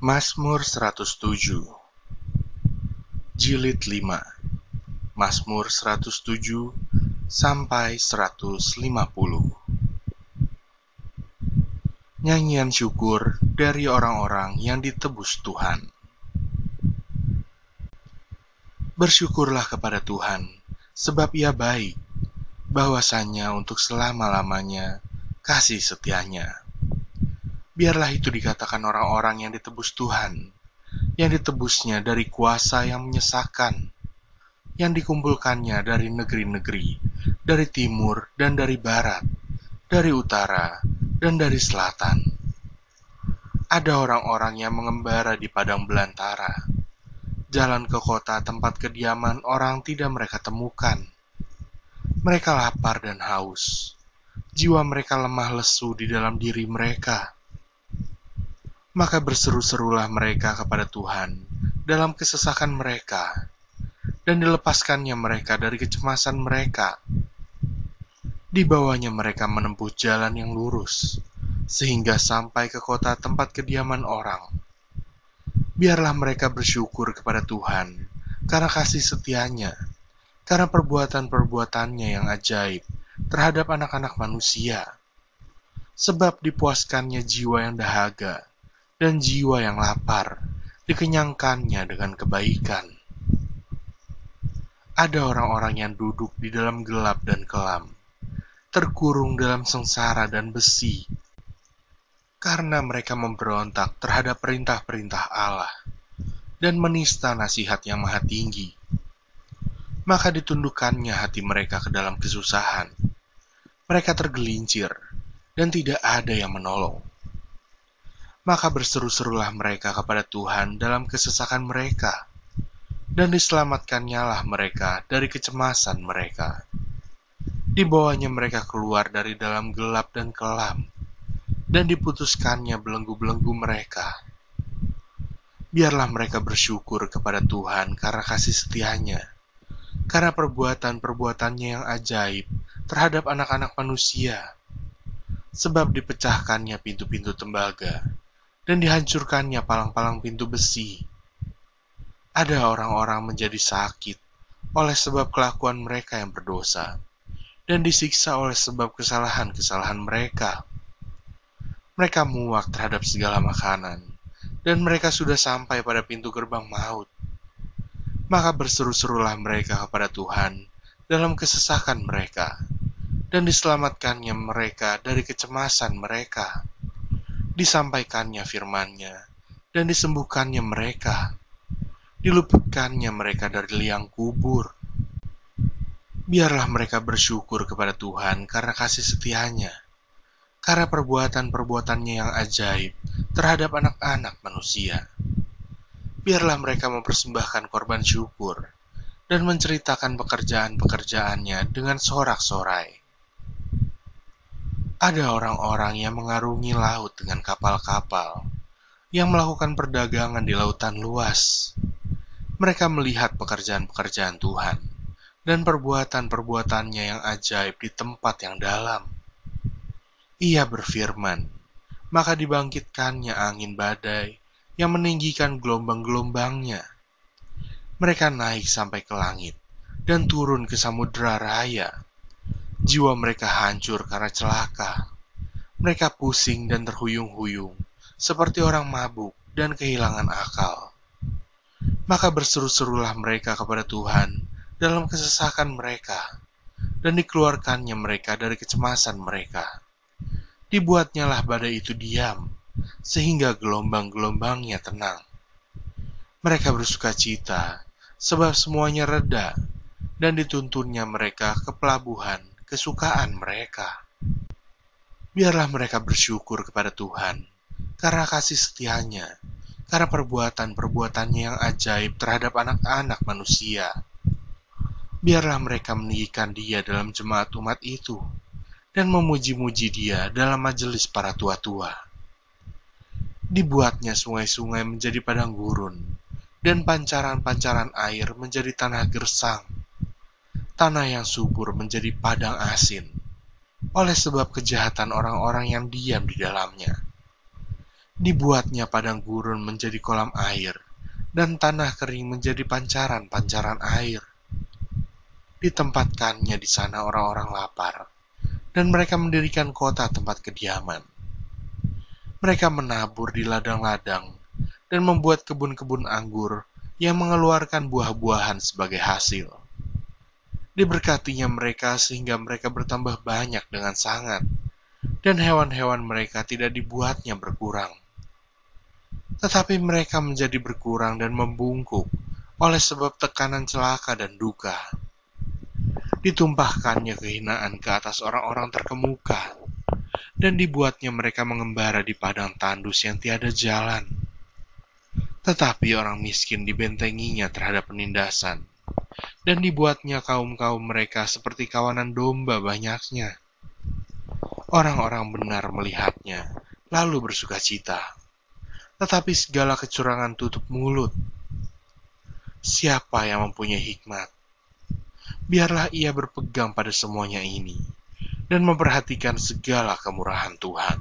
Mazmur 107 Jilid 5 Mazmur 107 sampai 150 Nyanyian syukur dari orang-orang yang ditebus Tuhan. Bersyukurlah kepada Tuhan, sebab ia baik, bahwasanya untuk selama-lamanya kasih setianya biarlah itu dikatakan orang-orang yang ditebus Tuhan, yang ditebusnya dari kuasa yang menyesakan, yang dikumpulkannya dari negeri-negeri, dari timur dan dari barat, dari utara dan dari selatan. Ada orang-orang yang mengembara di padang belantara, jalan ke kota tempat kediaman orang tidak mereka temukan. Mereka lapar dan haus, jiwa mereka lemah lesu di dalam diri mereka maka berseru-serulah mereka kepada Tuhan dalam kesesakan mereka, dan dilepaskannya mereka dari kecemasan mereka. Dibawanya mereka menempuh jalan yang lurus, sehingga sampai ke kota tempat kediaman orang. Biarlah mereka bersyukur kepada Tuhan, karena kasih setianya, karena perbuatan-perbuatannya yang ajaib terhadap anak-anak manusia. Sebab dipuaskannya jiwa yang dahaga, dan jiwa yang lapar dikenyangkannya dengan kebaikan. Ada orang-orang yang duduk di dalam gelap dan kelam, terkurung dalam sengsara dan besi, karena mereka memberontak terhadap perintah-perintah Allah dan menista nasihat yang maha tinggi. Maka ditundukkannya hati mereka ke dalam kesusahan. Mereka tergelincir, dan tidak ada yang menolong maka berseru-serulah mereka kepada Tuhan dalam kesesakan mereka, dan diselamatkannya lah mereka dari kecemasan mereka. Dibawanya mereka keluar dari dalam gelap dan kelam, dan diputuskannya belenggu-belenggu mereka. Biarlah mereka bersyukur kepada Tuhan karena kasih setianya, karena perbuatan-perbuatannya yang ajaib terhadap anak-anak manusia, sebab dipecahkannya pintu-pintu tembaga dan dihancurkannya palang-palang pintu besi. Ada orang-orang menjadi sakit oleh sebab kelakuan mereka yang berdosa, dan disiksa oleh sebab kesalahan-kesalahan mereka. Mereka muak terhadap segala makanan, dan mereka sudah sampai pada pintu gerbang maut. Maka berseru-serulah mereka kepada Tuhan dalam kesesakan mereka, dan diselamatkannya mereka dari kecemasan mereka disampaikannya firman-Nya, dan disembuhkannya mereka, diluputkannya mereka dari liang kubur. Biarlah mereka bersyukur kepada Tuhan karena kasih setianya, karena perbuatan-perbuatannya yang ajaib terhadap anak-anak manusia. Biarlah mereka mempersembahkan korban syukur dan menceritakan pekerjaan-pekerjaannya dengan sorak-sorai ada orang-orang yang mengarungi laut dengan kapal-kapal, yang melakukan perdagangan di lautan luas. Mereka melihat pekerjaan-pekerjaan Tuhan dan perbuatan-perbuatannya yang ajaib di tempat yang dalam. Ia berfirman, maka dibangkitkannya angin badai yang meninggikan gelombang-gelombangnya. Mereka naik sampai ke langit dan turun ke samudera raya Jiwa mereka hancur karena celaka. Mereka pusing dan terhuyung-huyung, seperti orang mabuk dan kehilangan akal. Maka berseru-serulah mereka kepada Tuhan dalam kesesakan mereka, dan dikeluarkannya mereka dari kecemasan mereka. Dibuatnyalah badai itu diam, sehingga gelombang-gelombangnya tenang. Mereka bersuka cita, sebab semuanya reda, dan dituntunnya mereka ke pelabuhan kesukaan mereka. Biarlah mereka bersyukur kepada Tuhan karena kasih setianya, karena perbuatan-perbuatannya yang ajaib terhadap anak-anak manusia. Biarlah mereka meninggikan dia dalam jemaat umat itu dan memuji-muji dia dalam majelis para tua-tua. Dibuatnya sungai-sungai menjadi padang gurun, dan pancaran-pancaran air menjadi tanah gersang tanah yang subur menjadi padang asin oleh sebab kejahatan orang-orang yang diam di dalamnya. Dibuatnya padang gurun menjadi kolam air, dan tanah kering menjadi pancaran-pancaran air. Ditempatkannya di sana orang-orang lapar, dan mereka mendirikan kota tempat kediaman. Mereka menabur di ladang-ladang dan membuat kebun-kebun anggur yang mengeluarkan buah-buahan sebagai hasil. Diberkatinya mereka sehingga mereka bertambah banyak dengan sangat, dan hewan-hewan mereka tidak dibuatnya berkurang tetapi mereka menjadi berkurang dan membungkuk oleh sebab tekanan celaka dan duka. Ditumpahkannya kehinaan ke atas orang-orang terkemuka, dan dibuatnya mereka mengembara di padang tandus yang tiada jalan. Tetapi orang miskin dibentenginya terhadap penindasan, dan dibuatnya kaum-kaum mereka seperti kawanan domba banyaknya. Orang-orang benar melihatnya, lalu bersuka cita tetapi segala kecurangan tutup mulut. Siapa yang mempunyai hikmat? Biarlah ia berpegang pada semuanya ini dan memperhatikan segala kemurahan Tuhan.